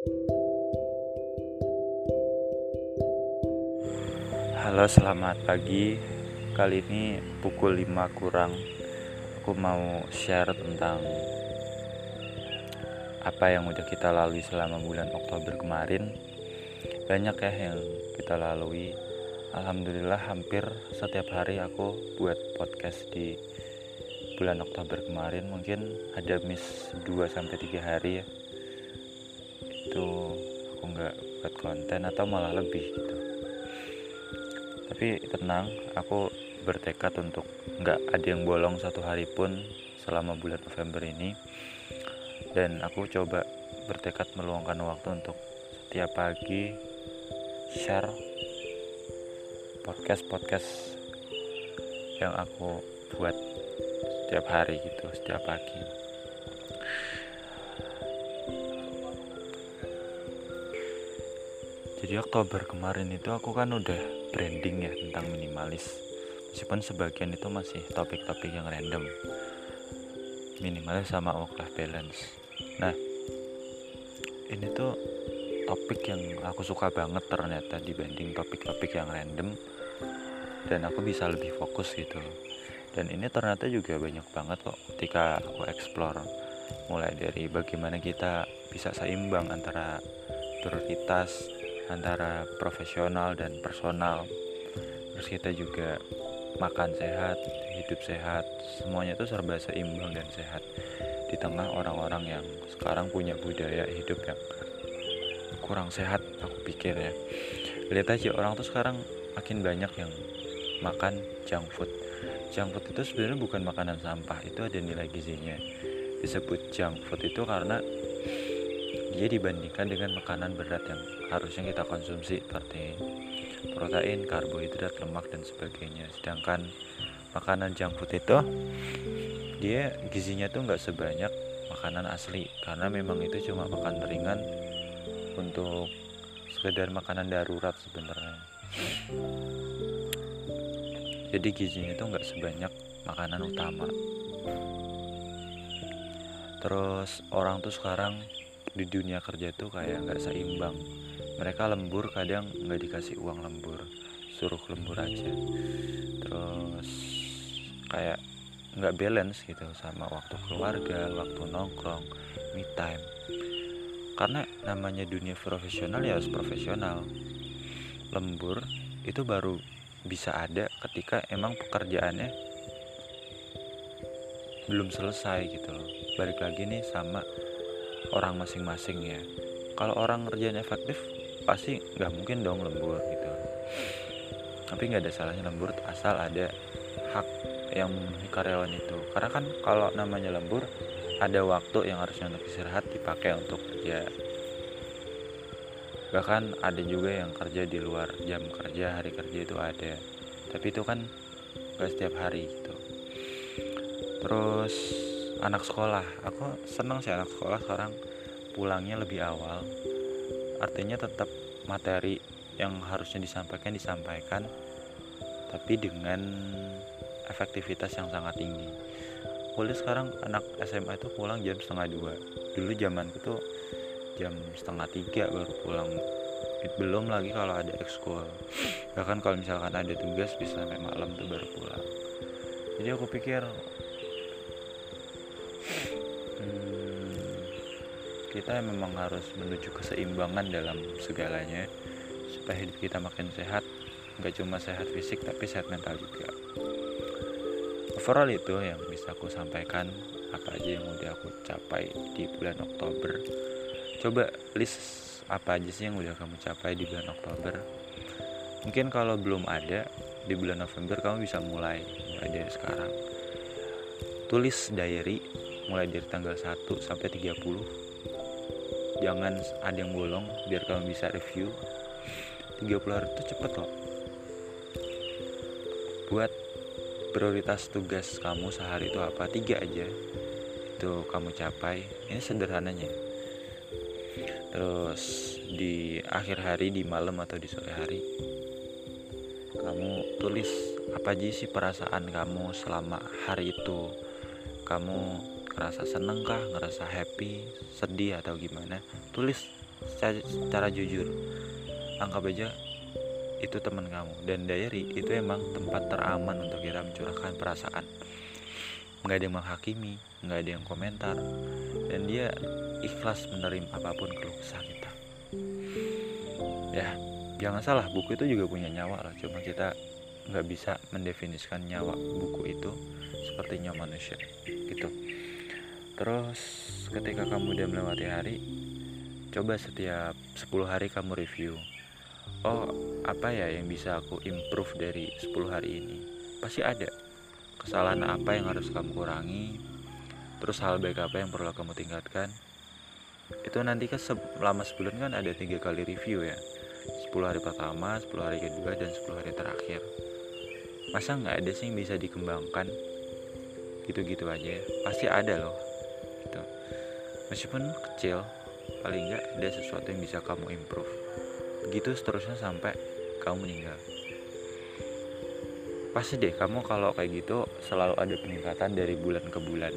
Halo selamat pagi. Kali ini pukul 5 kurang. Aku mau share tentang Apa yang udah kita lalui selama bulan Oktober kemarin. Banyak ya yang kita lalui. Alhamdulillah hampir setiap hari aku buat podcast di bulan Oktober kemarin. Mungkin ada miss 2-3 hari ya Itu aku nggak buat konten atau malah lebih gitu. Tapi tenang aku bertekad untuk nggak ada yang bolong satu hari pun selama bulan November ini. Dan aku coba bertekad meluangkan waktu untuk setiap pagi share podcast-podcast yang aku buat setiap hari gitu setiap pagi jadi Oktober kemarin itu aku kan udah branding ya tentang minimalis. Meskipun sebagian itu masih topik-topik yang random. Minimalis sama work life balance. Nah ini tuh topik yang aku suka banget ternyata dibanding topik-topik yang random. Dan aku bisa lebih fokus gitu. Dan ini ternyata juga banyak banget kok ketika aku explore. Mulai dari bagaimana kita bisa seimbang antara prioritas antara profesional dan personal. Terus kita juga makan sehat hidup sehat semuanya itu serba seimbang dan sehat. Di tengah orang-orang yang sekarang punya budaya hidup yang kurang sehat aku pikir ya. Lihat aja orang tuh sekarang makin banyak yang makan junk food. Junk food itu sebenarnya bukan makanan sampah itu ada nilai gizinya. Disebut junk food itu karena dia dibandingkan dengan makanan berat yang harusnya kita konsumsi seperti protein, karbohidrat, lemak dan sebagainya. Sedangkan makanan junk food itu dia gizinya tuh nggak sebanyak makanan asli karena memang itu cuma makan ringan untuk sekedar makanan darurat sebenarnya. Jadi gizinya itu nggak sebanyak makanan utama. Terus orang tuh sekarang di dunia kerja tuh kayak nggak seimbang. Mereka lembur kadang nggak dikasih uang lembur. Suruh lembur aja. Terus kayak nggak balance gitu sama waktu keluarga waktu nongkrong me time. Karena namanya dunia profesional ya harus profesional. Lembur itu baru bisa ada ketika emang pekerjaannya belum selesai gitu loh. Balik lagi nih sama orang masing-masing ya. Kalau orang ngerjain efektif pasti nggak mungkin dong lembur gitu. Tapi nggak ada salahnya lembur asal ada hak yang memenuhi karyawan itu. Karena kan kalau namanya lembur ada waktu yang harusnya untuk istirahat dipakai untuk kerja. Bahkan ada juga yang kerja di luar jam kerja hari kerja itu ada. Tapi itu kan gak setiap hari gitu. Terus anak sekolah. Aku senang sih anak sekolah sekarang. Pulangnya lebih awal. Artinya tetap materi yang harusnya disampaikan disampaikan tapi dengan efektivitas yang sangat tinggi. Kuliah sekarang anak SMA itu pulang jam setengah dua. Dulu zamanku tuh jam setengah tiga baru pulang. Belum lagi kalau ada ekskul. Bahkan kalau misalkan ada tugas bisa sampai malam tuh baru pulang. Jadi aku pikir kita memang harus menuju keseimbangan dalam segalanya supaya hidup kita makin sehat nggak cuma sehat fisik tapi sehat mental juga. Overall itu yang bisa aku sampaikan apa aja yang udah aku capai di bulan Oktober. Coba list apa aja sih yang udah kamu capai di bulan Oktober. Mungkin kalau belum ada di bulan November kamu bisa mulai mulai dari sekarang. Tulis diary mulai dari tanggal 1 sampai 30 jangan ada yang bolong biar kamu bisa review. 30 hari itu cepet loh buat prioritas tugas kamu sehari itu apa? Tiga aja. Itu kamu capai. Ini sederhananya. Terus di akhir hari di malam atau di sore hari kamu tulis apa aja sih perasaan kamu selama hari itu? Kamu ngerasa seneng kah ngerasa happy sedih atau gimana tulis secara, secara jujur. Anggap aja itu teman kamu. Dan diary itu emang tempat teraman untuk kita mencurahkan perasaan. Nggak ada yang menghakimi nggak ada yang komentar. Dan dia ikhlas menerima apa pun keluh kesah kita. Ya jangan salah buku itu juga punya nyawa lah. Cuma kita nggak bisa mendefinisikan nyawa buku itu seperti nyawa manusia terus ketika kamu udah melewati hari coba setiap 10 hari kamu review. Oh apa ya yang bisa aku improve dari 10 hari ini? Pasti ada. Kesalahan apa yang harus kamu kurangi? Terus hal baik apa yang perlu kamu tingkatkan? Itu nanti kan selama sebulan kan ada tiga kali review ya. 10 hari pertama, 10 hari kedua, dan 10 hari terakhir. Masa nggak ada sih yang bisa dikembangkan? Gitu-gitu aja. Ya pasti ada loh. Meskipun kecil paling nggak ada sesuatu yang bisa kamu improve. Begitu seterusnya sampai kamu meninggal. Pasti deh kamu kalau kayak gitu selalu ada peningkatan dari bulan ke bulan.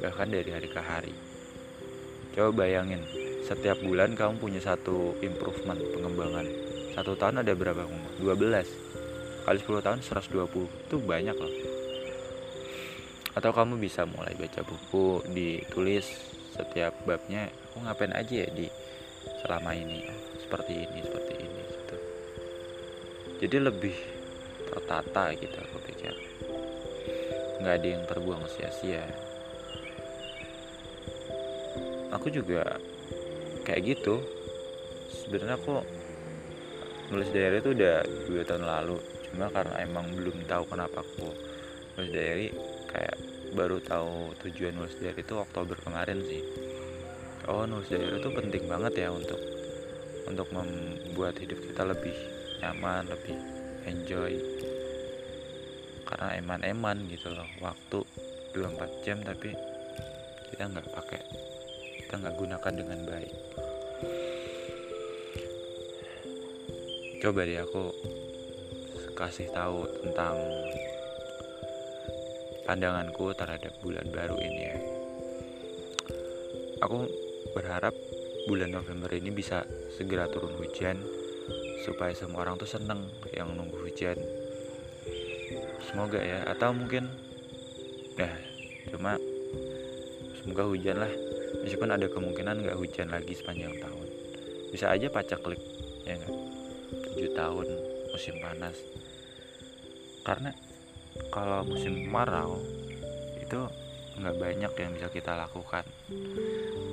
Bahkan dari hari ke hari. Coba bayangin setiap bulan kamu punya satu improvement pengembangan. Satu tahun ada berapa 12 kali 10 tahun 120 itu banyak loh. Atau kamu bisa mulai baca buku ditulis setiap babnya aku ngapain aja ya di selama ini? Seperti ini seperti ini gitu. Jadi lebih tertata gitu aku pikir. Nggak ada yang terbuang sia-sia. Aku juga kayak gitu. Sebenarnya aku nulis diary itu udah dua tahun lalu. Cuma karena emang belum tahu kenapa aku nulis diary baru tahu tujuan nulis diary itu Oktober kemarin sih. Oh nulis diary itu penting banget ya untuk untuk membuat hidup kita lebih nyaman lebih enjoy. Karena eman-eman gitu loh waktu 24 jam tapi kita nggak pakai kita nggak gunakan dengan baik. Coba deh aku kasih tahu tentang pandanganku terhadap bulan baru ini ya. Aku berharap bulan November ini bisa segera turun hujan supaya semua orang tuh seneng yang nunggu hujan. Semoga ya atau mungkin ya cuma semoga hujan lah. Meskipun ada kemungkinan nggak hujan lagi sepanjang tahun. Bisa aja pacaklik ya nggak? 7 tahun musim panas. Karena kalau musim kemarau itu nggak banyak yang bisa kita lakukan.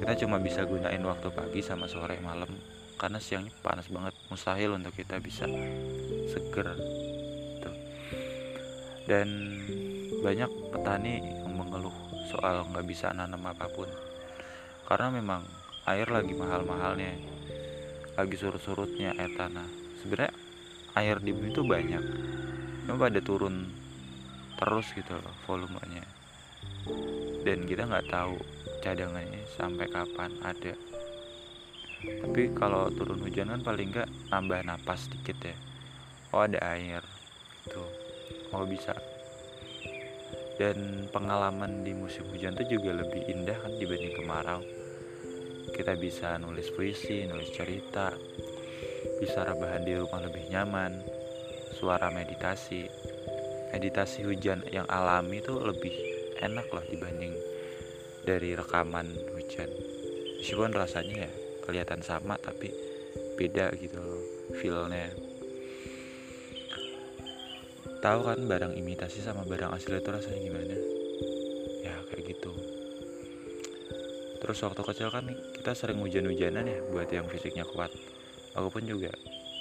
Kita cuma bisa gunain waktu pagi sama sore malam karena siangnya panas banget. Mustahil untuk kita bisa seger tuh. dan banyak petani yang mengeluh soal nggak bisa nanam apa pun. Karena memang air lagi mahal-mahalnya lagi surut-surutnya air tanah. Sebenarnya air di bumi itu banyak cuma pada turun terus gitu loh volumenya. Dan kita nggak tahu cadangannya sampai kapan ada. Tapi kalau turun hujan kan paling nggak nambah napas sedikit ya. Oh ada air tuh oh bisa. Dan pengalaman di musim hujan itu juga lebih indah kan dibanding kemarau. Kita bisa nulis puisi nulis cerita bisa rebahan di rumah lebih nyaman suara meditasi meditasi hujan yang alami itu lebih enak loh dibanding dari rekaman hujan. Meskipun rasanya ya kelihatan sama tapi beda gitu loh feelnya. Tahu kan barang imitasi sama barang asli itu rasanya gimana? Ya kayak gitu. Terus waktu kecil kan kita sering hujan-hujanan ya buat yang fisiknya kuat. Aku pun juga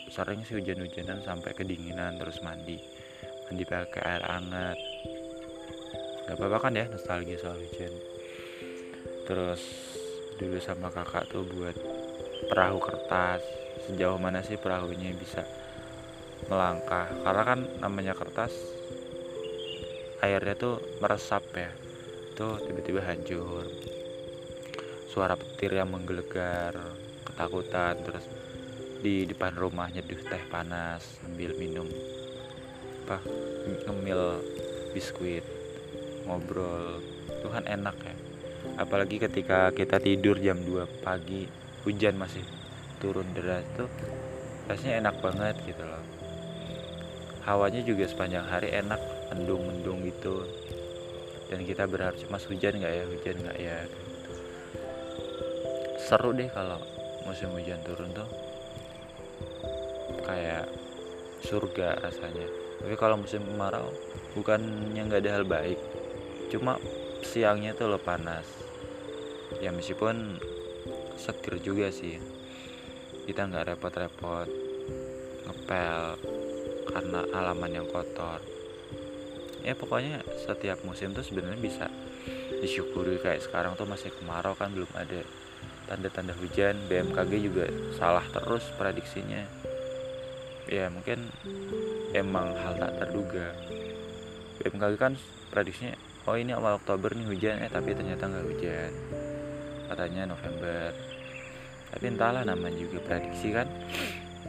sering sih hujan-hujanan sampai kedinginan terus mandi mandi pakai air hangat. Gak apa-apa kan ya nostalgia soal hujan terus dulu sama kakak tuh buat perahu kertas. Sejauh mana sih perahunya bisa melangkah? Karena kan namanya kertas airnya tuh meresap ya. Tuh tiba-tiba hancur. Suara petir yang menggelegar ketakutan. Terus di depan rumah nyeduh teh panas sambil minum apa ngemil biskuit ngobrol. Tuhan enak ya. Apalagi ketika kita tidur jam 2 pagi hujan masih turun deras tuh rasanya enak banget gitu loh. Hawanya juga sepanjang hari enak mendung-mendung gitu. Dan kita berharap cuma hujan nggak ya? Hujan nggak ya? Seru deh kalau musim hujan turun tuh. Kayak surga rasanya tapi kalau musim kemarau bukannya nggak ada hal baik cuma siangnya tuh lo panas. Ya meskipun seger juga sih. Kita nggak repot-repot ngepel karena halaman yang kotor. Ya pokoknya setiap musim tuh sebenarnya bisa disyukuri. Kayak sekarang tuh masih kemarau kan belum ada tanda-tanda hujan. BMKG juga salah terus prediksinya ya mungkin emang hal tak terduga. BMKG kan prediksinya oh ini awal Oktober nih hujan eh tapi ternyata nggak hujan. Katanya November. Tapi entahlah namanya juga prediksi kan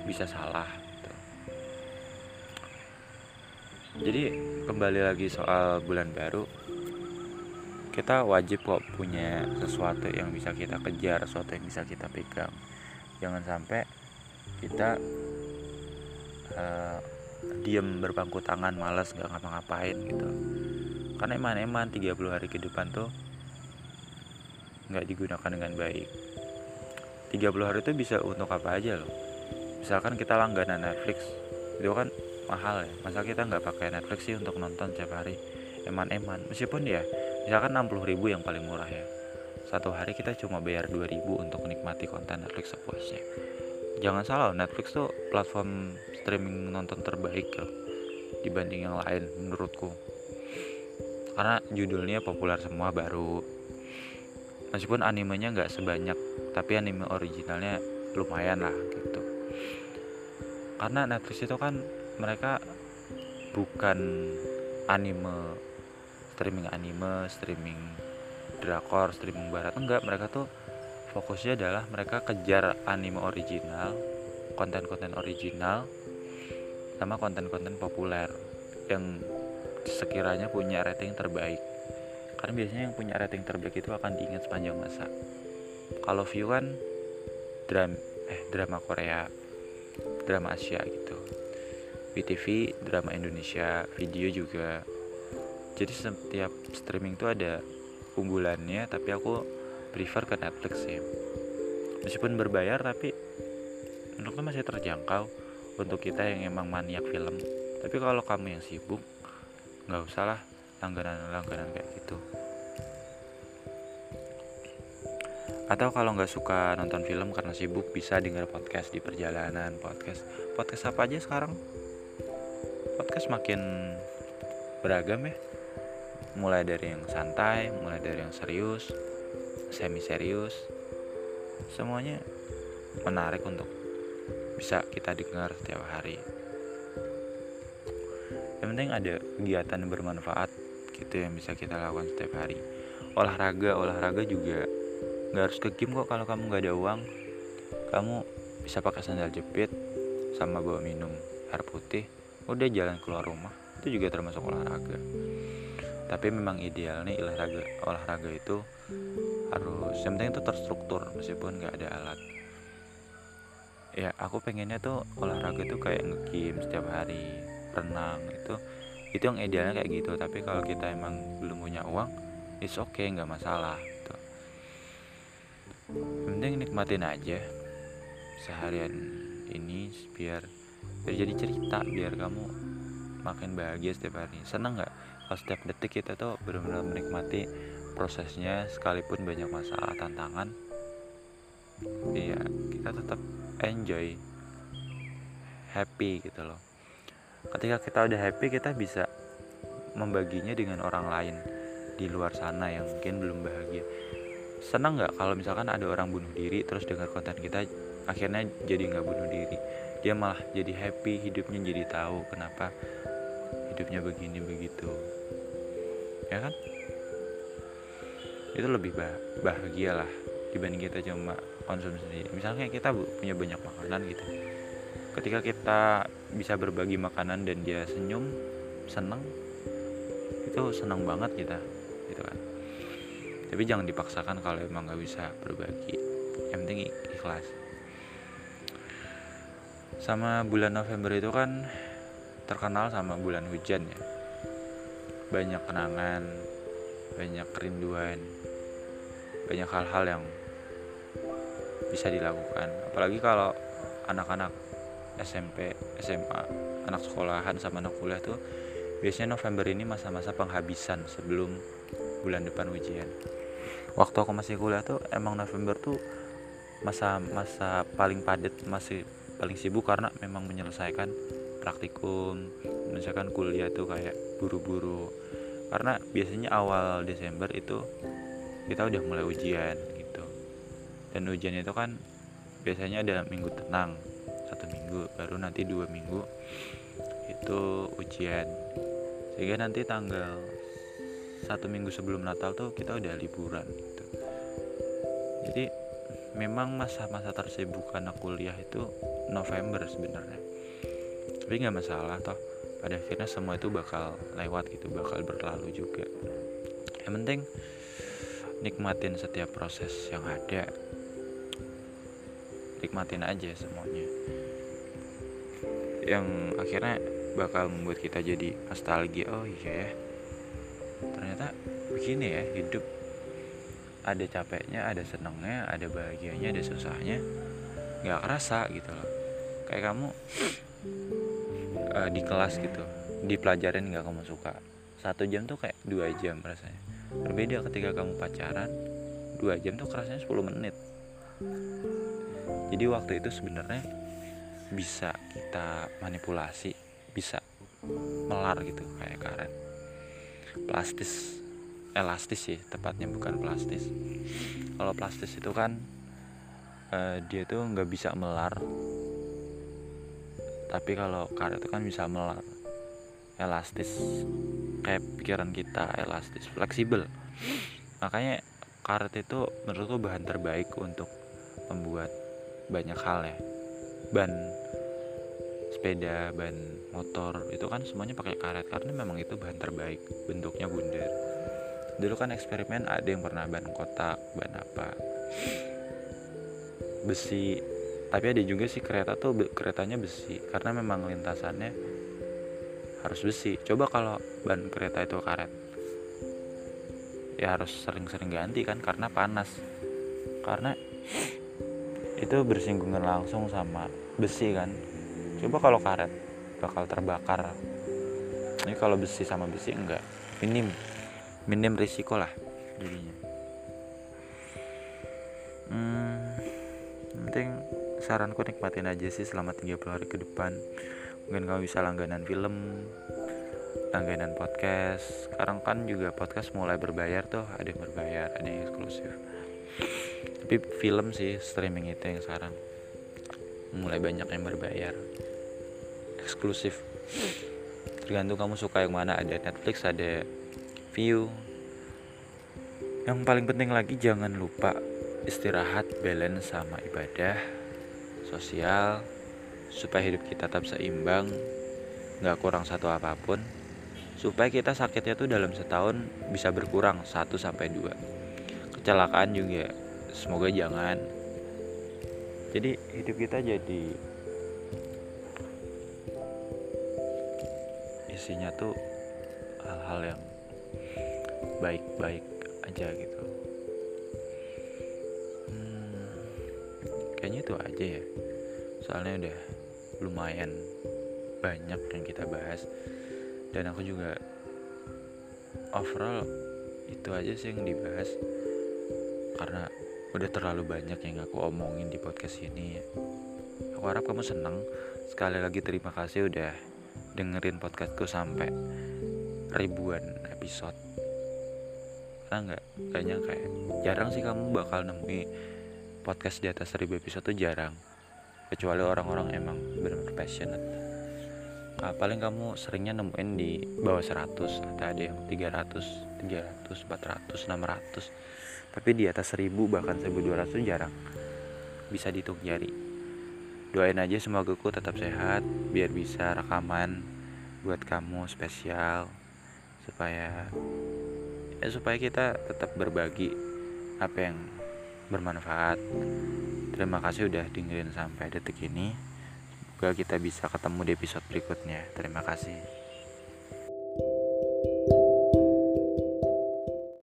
bisa salah gitu. jadi kembali lagi soal bulan baru kita wajib kok punya sesuatu yang bisa kita kejar sesuatu yang bisa kita pegang. Jangan sampai kita uh, diem berpangku tangan malas nggak ngapa-ngapain gitu. Karena eman-eman 30 hari ke depan tuh nggak digunakan dengan baik. 30 hari itu bisa untuk apa aja loh. Misalkan kita langganan Netflix itu kan mahal ya. Masa kita nggak pakai Netflix sih untuk nonton setiap hari? Eman-eman. Meskipun ya misalkan 60 ribu yang paling murah ya. Satu hari kita cuma bayar 2000 untuk menikmati konten Netflix sepuasnya jangan salah Netflix tuh platform streaming nonton terbaik loh dibanding yang lain menurutku. Karena judulnya populer semua baru. Meskipun animenya nggak sebanyak tapi anime originalnya lumayan lah gitu. Karena Netflix itu kan mereka bukan anime streaming anime streaming drakor streaming barat enggak. Mereka tuh fokusnya adalah mereka kejar anime original konten-konten original sama konten-konten populer yang sekiranya punya rating terbaik. Karena biasanya yang punya rating terbaik itu akan diingat sepanjang masa. Kalau view kan drama eh drama Korea drama Asia gitu. BTV drama Indonesia video juga. Jadi setiap streaming tuh ada unggulannya tapi aku prefer ke Netflix ya meskipun berbayar tapi menurutku masih terjangkau untuk kita yang emang maniak film. Tapi kalau kamu yang sibuk nggak usah lah langganan-langganan kayak gitu. Atau kalau nggak suka nonton film karena sibuk bisa dengar podcast di perjalanan. Podcast podcast apa aja sekarang? Podcast makin beragam ya. Mulai dari yang santai mulai dari yang serius semi serius semuanya menarik untuk bisa kita dengar setiap hari. Yang penting ada kegiatan bermanfaat gitu yang bisa kita lakukan setiap hari. Olahraga olahraga juga nggak harus ke gym kok kalau kamu nggak ada uang. Kamu bisa pakai sandal jepit sama bawa minum air putih udah jalan keluar rumah. Itu juga termasuk olahraga. Tapi memang ideal nih olahraga olahraga itu harus yang penting itu terstruktur meskipun nggak ada alat. Ya aku pengennya tuh olahraga tuh kayak ngegame setiap hari renang itu itu yang idealnya kayak gitu tapi kalau kita emang belum punya uang it's okay nggak masalah gitu. penting nikmatin aja seharian ini biar biar jadi cerita biar kamu makin bahagia setiap hari seneng nggak? Kalau setiap detik kita tuh benar-benar menikmati prosesnya sekalipun banyak masalah tantangan iya kita tetap enjoy happy gitu loh. Ketika kita udah happy kita bisa membaginya dengan orang lain di luar sana yang mungkin belum bahagia. Senang nggak kalau misalkan ada orang bunuh diri terus dengar konten kita akhirnya jadi nggak bunuh diri. Dia malah jadi happy hidupnya jadi tahu kenapa hidupnya begini begitu. Ya kan itu lebih bah bahagia lah dibanding kita cuma konsumsi misalnya kita punya banyak makanan gitu. Ketika kita bisa berbagi makanan dan dia senyum seneng itu senang banget kita gitu kan. Tapi jangan dipaksakan kalau emang nggak bisa berbagi. Yang penting ikhlas. Sama bulan November itu kan terkenal sama bulan hujan ya. Banyak kenangan banyak kerinduan banyak hal-hal yang bisa dilakukan. Apalagi kalau anak-anak SMP SMA anak sekolahan sama anak kuliah tuh biasanya November ini masa-masa penghabisan sebelum bulan depan ujian. Waktu aku masih kuliah tuh emang November tuh masa-masa paling padat masih paling sibuk karena memang menyelesaikan praktikum menyelesaikan kuliah tuh kayak buru-buru karena biasanya awal Desember itu kita udah mulai ujian gitu. Dan ujian itu kan biasanya ada minggu tenang satu minggu baru nanti dua minggu itu ujian. Sehingga nanti tanggal satu minggu sebelum Natal tuh kita udah liburan gitu. Jadi memang masa-masa tersibuk anak kuliah itu November sebenarnya. Tapi nggak masalah toh pada akhirnya semua itu bakal lewat gitu bakal berlalu juga. Yang penting nikmatin setiap proses yang ada. Nikmatin aja semuanya. Yang akhirnya bakal membuat kita jadi nostalgia oh iya ya. Ternyata begini ya hidup. Ada capeknya ada senengnya ada bahagianya ada susahnya. Nggak kerasa gitu loh. Kayak kamu uh, di kelas gitu. Di pelajaran nggak kamu suka? Satu jam tuh kayak dua jam rasanya. Berbeda ketika kamu pacaran dua jam tuh kerasnya 10 menit. Jadi waktu itu sebenarnya bisa kita manipulasi bisa melar gitu kayak karet. Plastis elastis sih tepatnya bukan plastis. Kalau plastis itu kan uh, dia tuh nggak bisa melar tapi kalau karet itu kan bisa melar elastis kayak pikiran kita elastis fleksibel. Makanya karet itu menurutku bahan terbaik untuk membuat banyak hal ya. Ban sepeda ban motor itu kan semuanya pakai karet karena memang itu bahan terbaik bentuknya bundar dulu kan eksperimen ada yang pernah ban kotak ban apa besi tapi ada juga sih kereta tuh keretanya besi. Karena memang lintasannya harus besi. Coba kalau ban kereta itu karet ya harus sering-sering ganti kan karena panas. Karena itu bersinggungan langsung sama besi kan. Coba kalau karet bakal terbakar. Ini kalau besi sama besi enggak. Minim minim risiko lah jadinya. Hmm, penting saranku nikmatin aja sih selama 30 hari ke depan. Mungkin kamu bisa langganan film langganan podcast. Sekarang kan juga podcast mulai berbayar tuh ada yang berbayar ada yang eksklusif. Tapi film sih streaming itu yang sekarang. Mulai banyak yang berbayar. Eksklusif. Tergantung kamu suka yang mana. Ada Netflix ada View. Yang paling penting lagi jangan lupa istirahat balance sama ibadah sosial supaya hidup kita tetap seimbang nggak kurang satu apa pun supaya kita sakitnya tuh dalam setahun bisa berkurang 1 sampai dua. Kecelakaan juga semoga jangan. Jadi hidup kita jadi isinya tuh hal-hal yang baik-baik aja gitu kayaknya itu aja ya. Soalnya udah lumayan banyak yang kita bahas. Dan aku juga overall itu aja sih yang dibahas. Karena udah terlalu banyak yang aku omongin di podcast ini. Aku harap kamu seneng. Sekali lagi terima kasih udah dengerin podcastku sampai ribuan episode. Karena nggak? Kayaknya kayak jarang sih kamu bakal nemui podcast di atas seribu episode tuh jarang. Kecuali orang-orang emang benar-benar passionate. Nah, paling kamu seringnya nemuin di bawah 100 atau ada yang 300 300 400 600 tapi di atas 1000 bahkan 1200 itu jarang. Bisa dihitung jari. Doain aja semoga aku tetap sehat biar bisa rekaman buat kamu spesial supaya ya supaya kita tetap berbagi apa yang bermanfaat. Terima kasih udah dengerin sampai detik ini. semoga kita bisa ketemu di episode berikutnya. Terima kasih